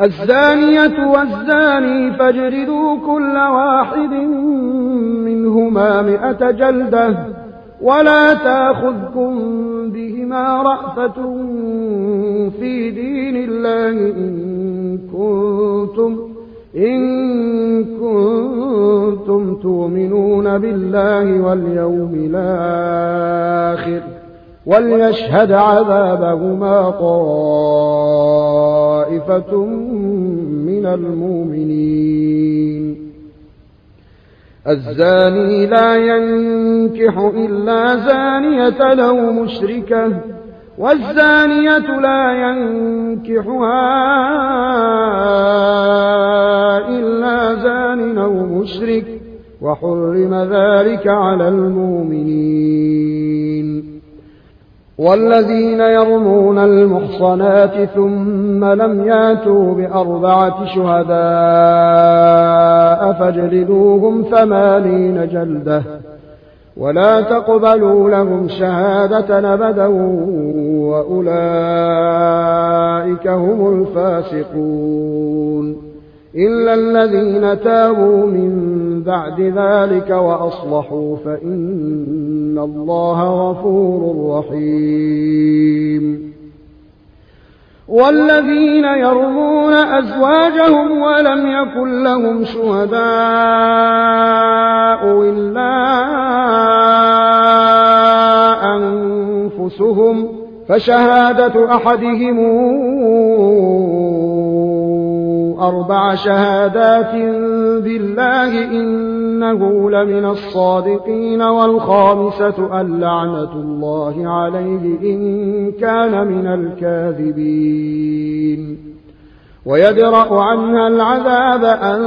الزانية والزاني فاجردوا كل واحد منهما مئة جلدة ولا تأخذكم بهما رأفة في دين الله إن كنتم إن كنتم تؤمنون بالله واليوم الآخر وليشهد عذابهما طائفة من المؤمنين. الزاني لا ينكح إلا زانية لو مشركة والزانية لا ينكحها إلا زان أو مشرك وحرم ذلك على المؤمنين. والذين يرمون المحصنات ثم لم ياتوا بأربعة شهداء فاجلدوهم ثمانين جلدة ولا تقبلوا لهم شهادة أبدا وأولئك هم الفاسقون إلا الذين تابوا من بعد ذلك وأصلحوا فإن الله غفور رحيم. والذين يرمون أزواجهم ولم يكن لهم شهداء إلا أنفسهم فشهادة أحدهم أربع شهادات بالله إنه لمن الصادقين والخامسة أن لعنة الله عليه إن كان من الكاذبين. ويدرأ عنها العذاب أن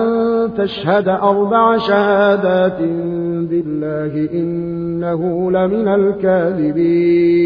تشهد أربع شهادات بالله إنه لمن الكاذبين.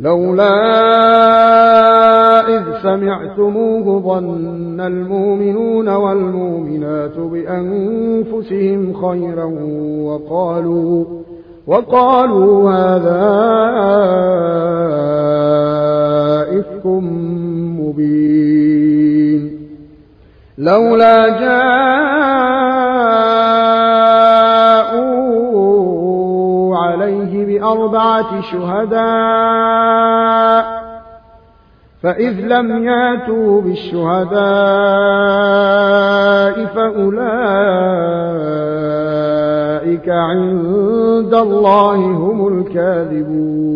لولا إذ سمعتموه ظن المؤمنون والمؤمنات بأنفسهم خيرا وقالوا وقالوا هذا إفك مبين. لولا جاءوا عليه بأربعة شهداء فإذ لم ياتوا بالشهداء فأولئك عند الله هم الكاذبون.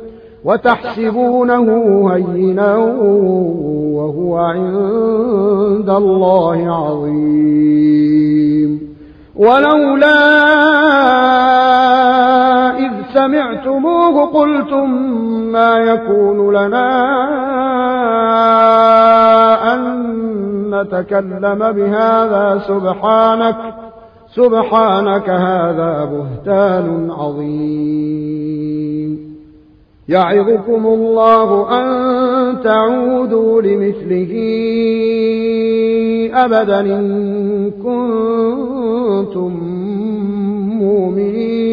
وتحسبونه هينا وهو عند الله عظيم. ولولا إذ سمعتموه قلتم ما يكون لنا أن ثم تكلم بهذا سبحانك سبحانك هذا بهتان عظيم. يعظكم الله أن تعودوا لمثله أبدا إن كنتم مؤمنين.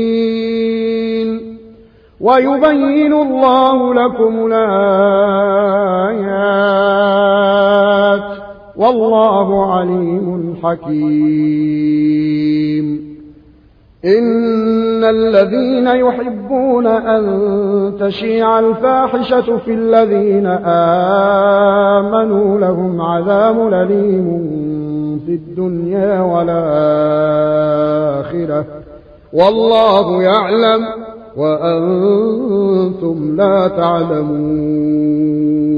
ويبين الله لكم الآيات. والله عليم حكيم. إن الذين يحبون أن تشيع الفاحشة في الذين آمنوا لهم عذاب أليم في الدنيا والآخرة. والله يعلم وأنتم لا تعلمون.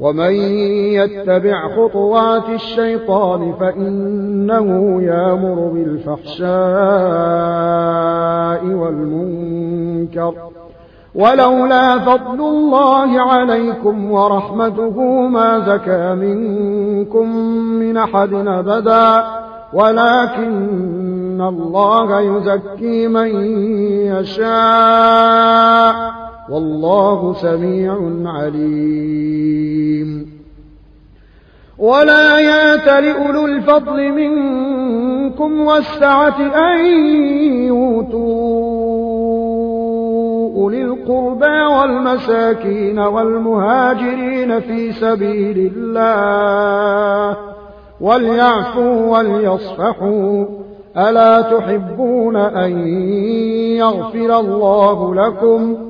ومن يتبع خطوات الشيطان فإنه يامر بالفحشاء والمنكر. ولولا فضل الله عليكم ورحمته ما زكى منكم من أحد أبدا. ولكن الله يزكي من يشاء. والله سميع عليم. ولا يات لأولو الفضل منكم والسعة أن يؤتوا أولي القربى والمساكين والمهاجرين في سبيل الله وليعفوا وليصفحوا. ألا تحبون أن يغفر الله لكم ۖ؟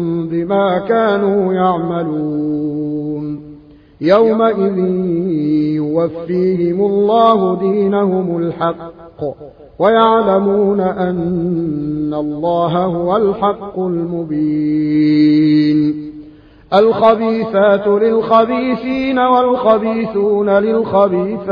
بما كانوا يعملون. يومئذ يوفيهم الله دينهم الحق ويعلمون أن الله هو الحق المبين. الخبيثات للخبيثين والخبيثون للخبيثات.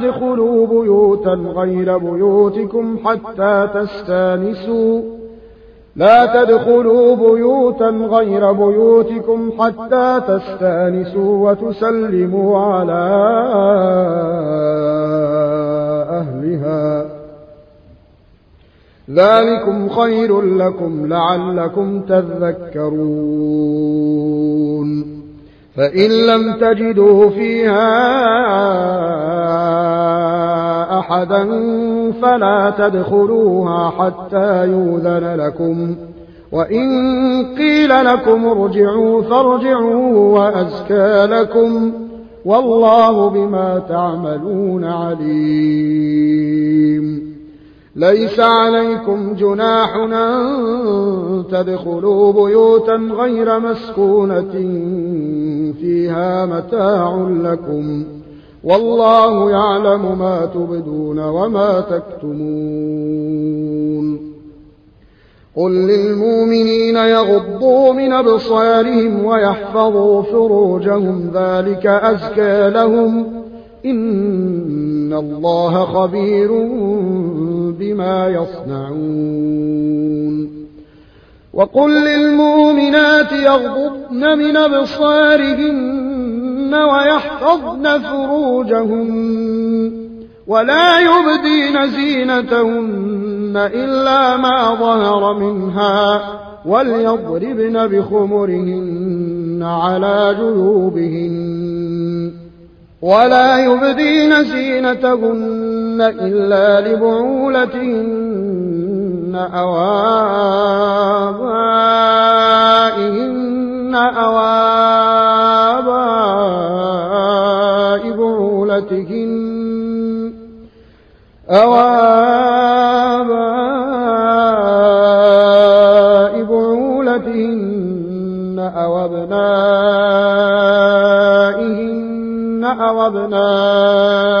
لا تدخلوا بيوتا غير بيوتكم حتى تستانسوا. لا تدخلوا بيوتا غير بيوتكم حتى تستانسوا وتسلموا على أهلها. ذلكم خير لكم لعلكم تذكرون. فإن لم تجدوا فيها أحدا فلا تدخلوها حتى يوذن لكم. وإن قيل لكم ارجعوا فارجعوا وأزكى لكم. والله بما تعملون عليم. ليس عليكم جناح أن تدخلوا بيوتا غير مسكونة فيها متاع لكم والله يعلم ما تبدون وما تكتمون. قل للمؤمنين يغضوا من أبصارهم ويحفظوا فروجهم ذلك أزكى لهم. إن الله خبير بما يصنعون. وقل للمؤمنات يغضضن من أبصارهن ويحفظن فروجهن ولا يبدين زينتهن إلا ما ظهر منها وليضربن بخمرهن على جيوبهن ولا يبدين زينتهن إلا لبعولتهن أو آبائهن أو آباء بعولتهن أو آباء بعولتهن أو أبنائهن أو أبناء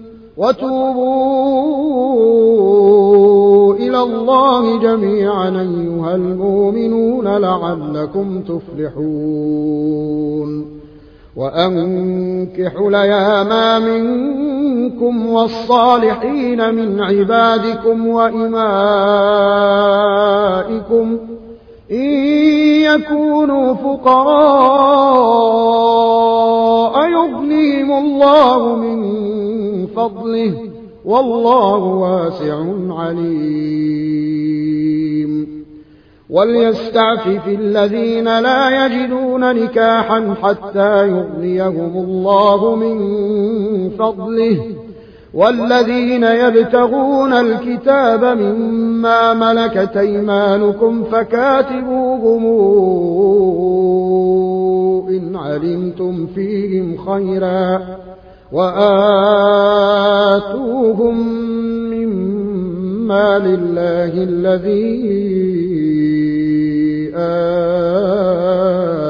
وتوبوا إلى الله جميعا أيها المؤمنون لعلكم تفلحون. وأنكحوا الأيام منكم والصالحين من عبادكم وإمائكم إن يكونوا فقراء يغنيهم الله من فضله والله واسع عليم. وليستعفف الذين لا يجدون نكاحا حتى يغنيهم الله من فضله. والذين يبتغون الكتاب مما ملكت أيمانكم فكاتبوهم إن علمتم فيهم خيرا. وآتوهم مما لله الذي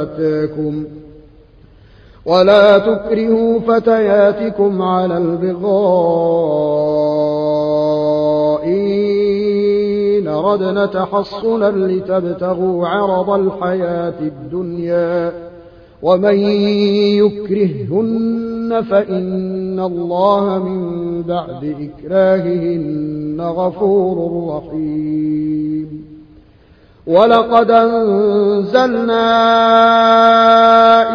آتاكم. ولا تكرهوا فتياتكم على البغاء إن ردنا تحصنا لتبتغوا عرض الحياة الدنيا ومن يكرههن فإن الله من بعد إكراههن غفور رحيم. ولقد أنزلنا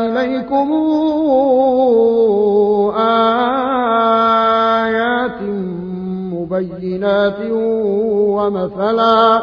إليكم آيات مبينات ومثلا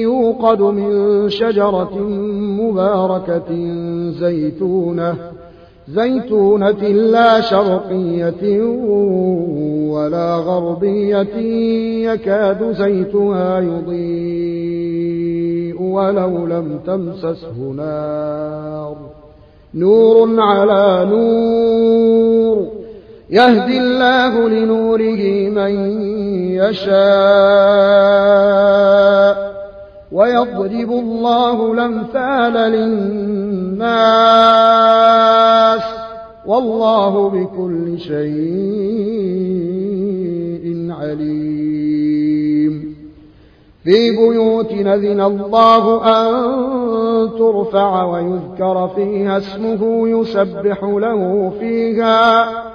يوقد من شجرة مباركة زيتونة زيتونة لا شرقية ولا غربية يكاد زيتها يضيء ولو لم تمسسه نار. نور على نور يهدي الله لنوره من يشاء. ويضرب الله الأمثال للناس والله بكل شيء عليم. في بيوت نذن الله أن ترفع ويذكر فيها اسمه يسبح له فيها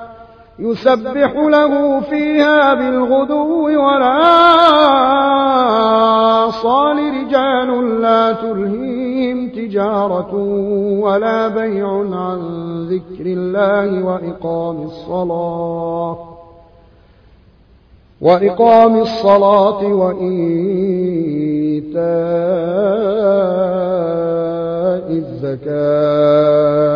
يسبح له فيها بالغدو ولا صال رجال لا تلهيهم تجارة ولا بيع عن ذكر الله وإقام الصلاة وإقام الصلاة وإيتاء الزكاة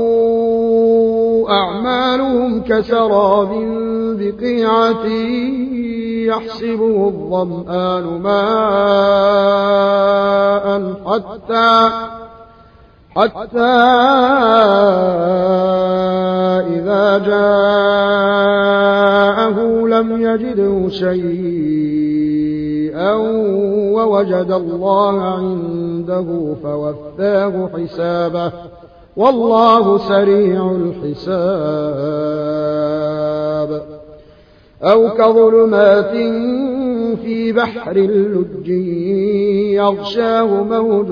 أعمالهم كسراب بقيعة يحسبه الظمآن ماء حتى حتى إذا جاءه لم يجده شيئا ووجد الله عنده فوفاه حسابه والله سريع الحساب. أو كظلمات في بحر اللج يغشاه موج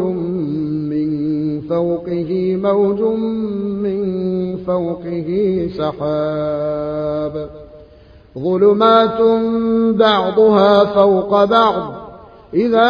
فوقه موج من فوقه سحاب. ظلمات بعضها فوق بعض إذا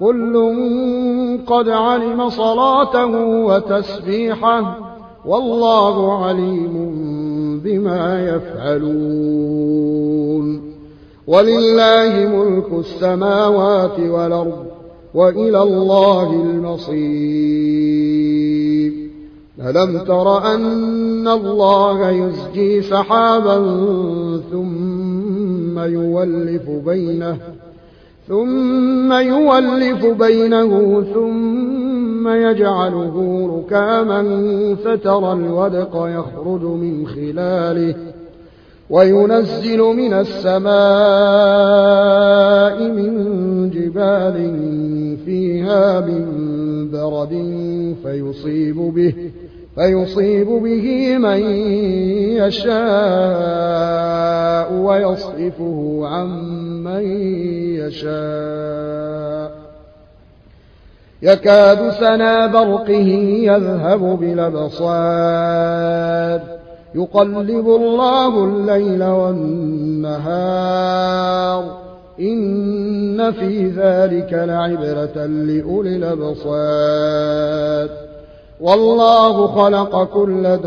كل قد علم صلاته وتسبيحه والله عليم بما يفعلون. ولله ملك السماوات والأرض وإلى الله المصير. ألم تر أن الله يزجي سحابا ثم يولف بينه ثم يولف بينه ثم يجعله ركاما فترى الودق يخرج من خلاله وينزل من السماء من جبال فيها من برد فيصيب به فيصيب به من يشاء ويصرفه عن من يشاء. يكاد سنا برقه يذهب بالأبصار. يقلب الله الليل والنهار. إن في ذلك لعبرة لأولي الأبصار. والله خلق كل دابة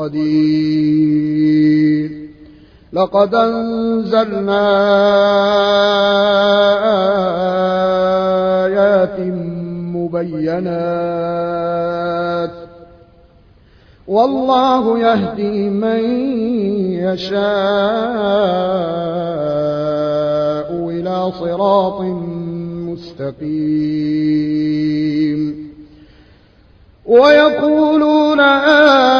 قدير. لقد أنزلنا آيات مبينات. والله يهدي من يشاء إلى صراط مستقيم. ويقولون آمنا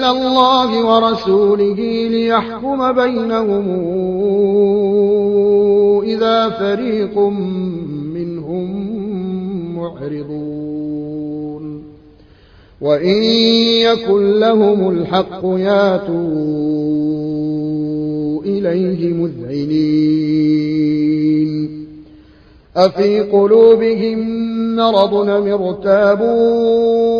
إلى الله ورسوله ليحكم بينهم إذا فريق منهم معرضون. وإن يكن لهم الحق ياتوا إليه مذعنين. أفي قلوبهم مرض مرتابون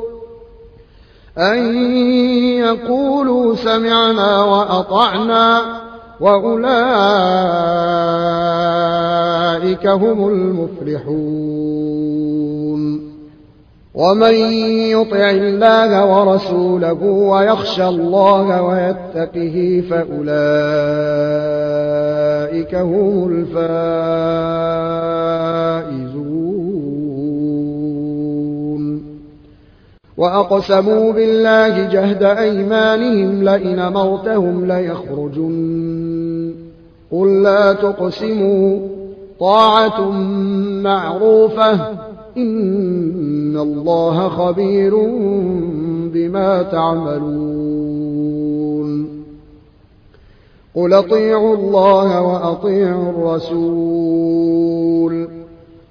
أن يقولوا سمعنا وأطعنا وأولئك هم المفلحون. ومن يطع الله ورسوله ويخشى الله ويتقه فأولئك هم الفائزون. وأقسموا بالله جهد أيمانهم لئن مرتهم ليخرجن. قل لا تقسموا. طاعة معروفة. إن الله خبير بما تعملون. قل أطيعوا الله وأطيعوا الرسول.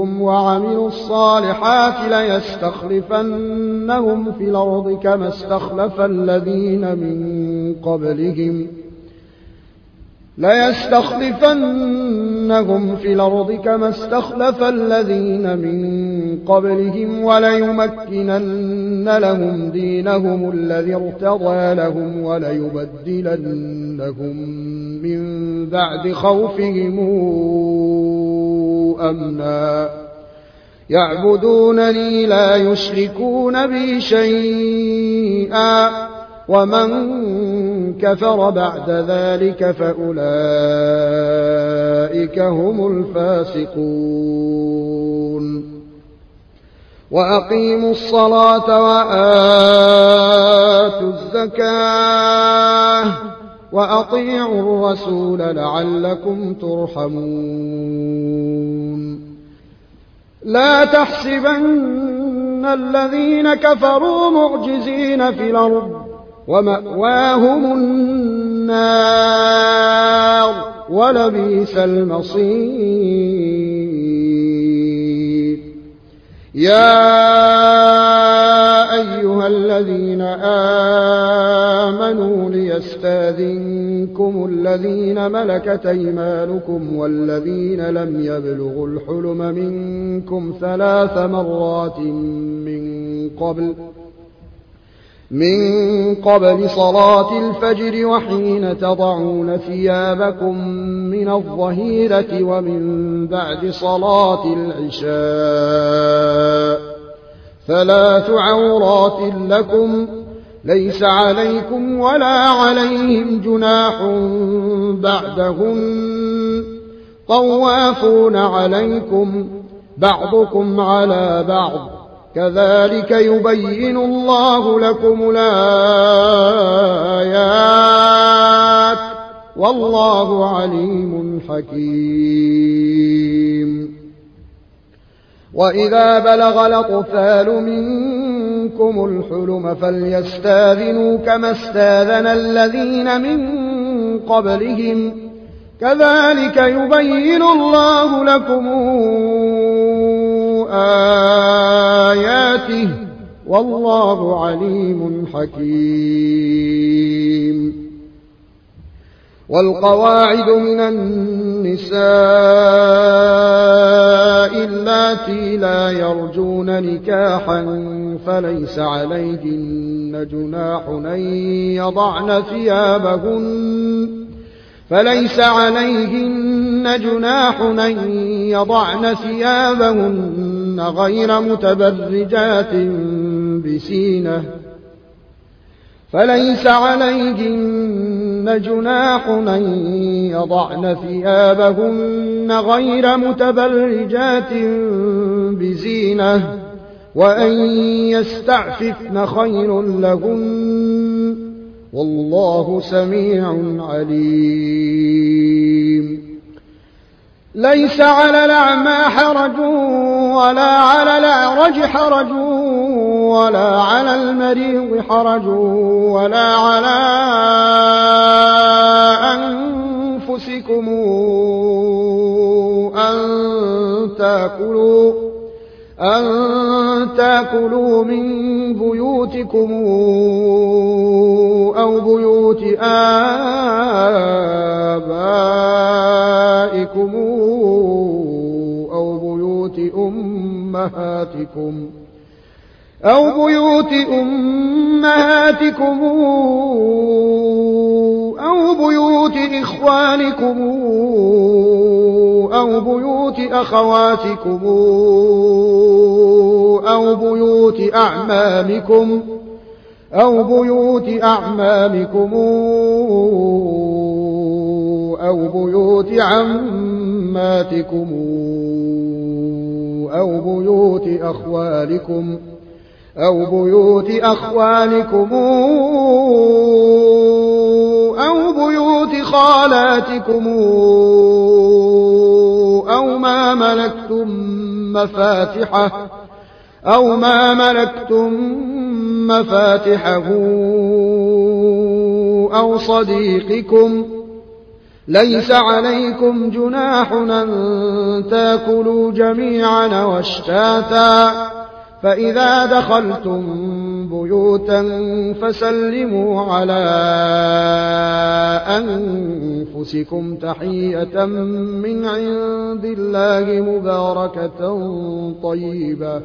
منكم وعملوا الصالحات ليستخلفنهم في الأرض كما استخلف الذين من قبلهم. ليستخلفنهم في الأرض كما استخلف الذين من قبلهم وليمكنن لهم دينهم الذي ارتضى لهم وليبدلنهم من بعد خوفهم. أمنا. يعبدونني لا يشركون بي شيئا. ومن كفر بعد ذلك فأولئك هم الفاسقون. وأقيموا الصلاة وآتوا الزكاة. وأطيعوا الرسول لعلكم ترحمون. لا تحسبن الذين كفروا معجزين في الأرض ومأواهم النار ولبيس المصير. يا أيها الذين آمنوا ليستاذنكم الذين ملكت أيمانكم والذين لم يبلغوا الحلم منكم ثلاث مرات من قبل من قبل صلاة الفجر وحين تضعون ثيابكم من الظهيرة ومن بعد صلاة العشاء ثلاث عورات لكم ليس عليكم ولا عليهم جناح بعدهن. طوافون عليكم بعضكم على بعض. كذلك يبين الله لكم الآيات. والله عليم حكيم. وإذا بلغ الأطفال منكم الحلم فليستاذنوا كما استاذن الذين من قبلهم. كذلك يبين الله لكم آياته. والله عليم حكيم. والقواعد من النساء اللاتي لا يرجون نكاحا فليس عليهن جناح أن يضعن ثيابهن فليس عليهن جناح أن يضعن ثيابهن غير متبرجات بسينة فليس عليهن جناح أن يضعن ثيابهن غير متبرجات بزينة وأن يستعففن خير لهن والله سميع عليم ليس على الأعمى حرج ولا على الأعرج حرج ولا على المريض حرج ولا على أنفسكم أن تأكلوا أن تأكلوا من بيوتكم أو بيوت آبائكم. أمهاتكم أو بيوت أمهاتكم أو بيوت إخوانكم أو بيوت أخواتكم أو بيوت أعمامكم أو بيوت أعمامكم أو بيوت عماتكم أو بيوت أخوالكم أو بيوت أخوالكم أو بيوت خالاتكم أو ما ملكتم مفاتحه أو ما ملكتم مفاتحه أو صديقكم. ليس عليكم جناح أن تأكلوا جميعا واشتاتا. فإذا دخلتم بيوتا فسلموا على أنفسكم تحية من عند الله مباركة طيبة.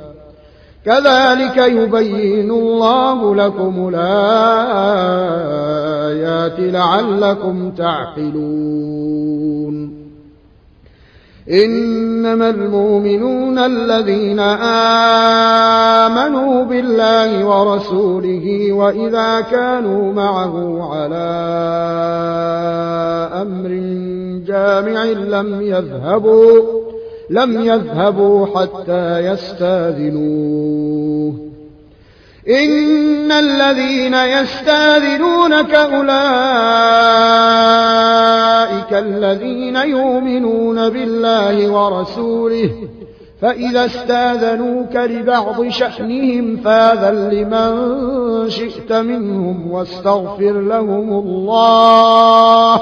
كذلك يبين الله لكم الآيات لعلكم تعقلون. إنما المؤمنون الذين آمنوا بالله ورسوله وإذا كانوا معه على أمر جامع لم يذهبوا لم يذهبوا حتى يستاذنوه. إن الذين يستاذنونك أولئك الذين يؤمنون بالله ورسوله فإذا استاذنوك لبعض شأنهم فاذن لمن شئت منهم واستغفر لهم الله.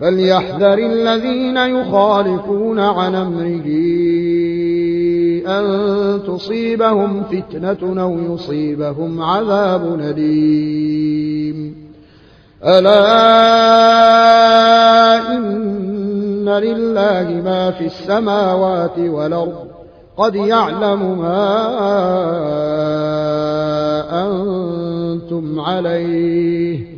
فليحذر الذين يخالفون عن أمره أن تصيبهم فتنة أو يصيبهم عذاب أليم. ألا إن لله ما في السماوات والأرض. قد يعلم ما أنتم عليه.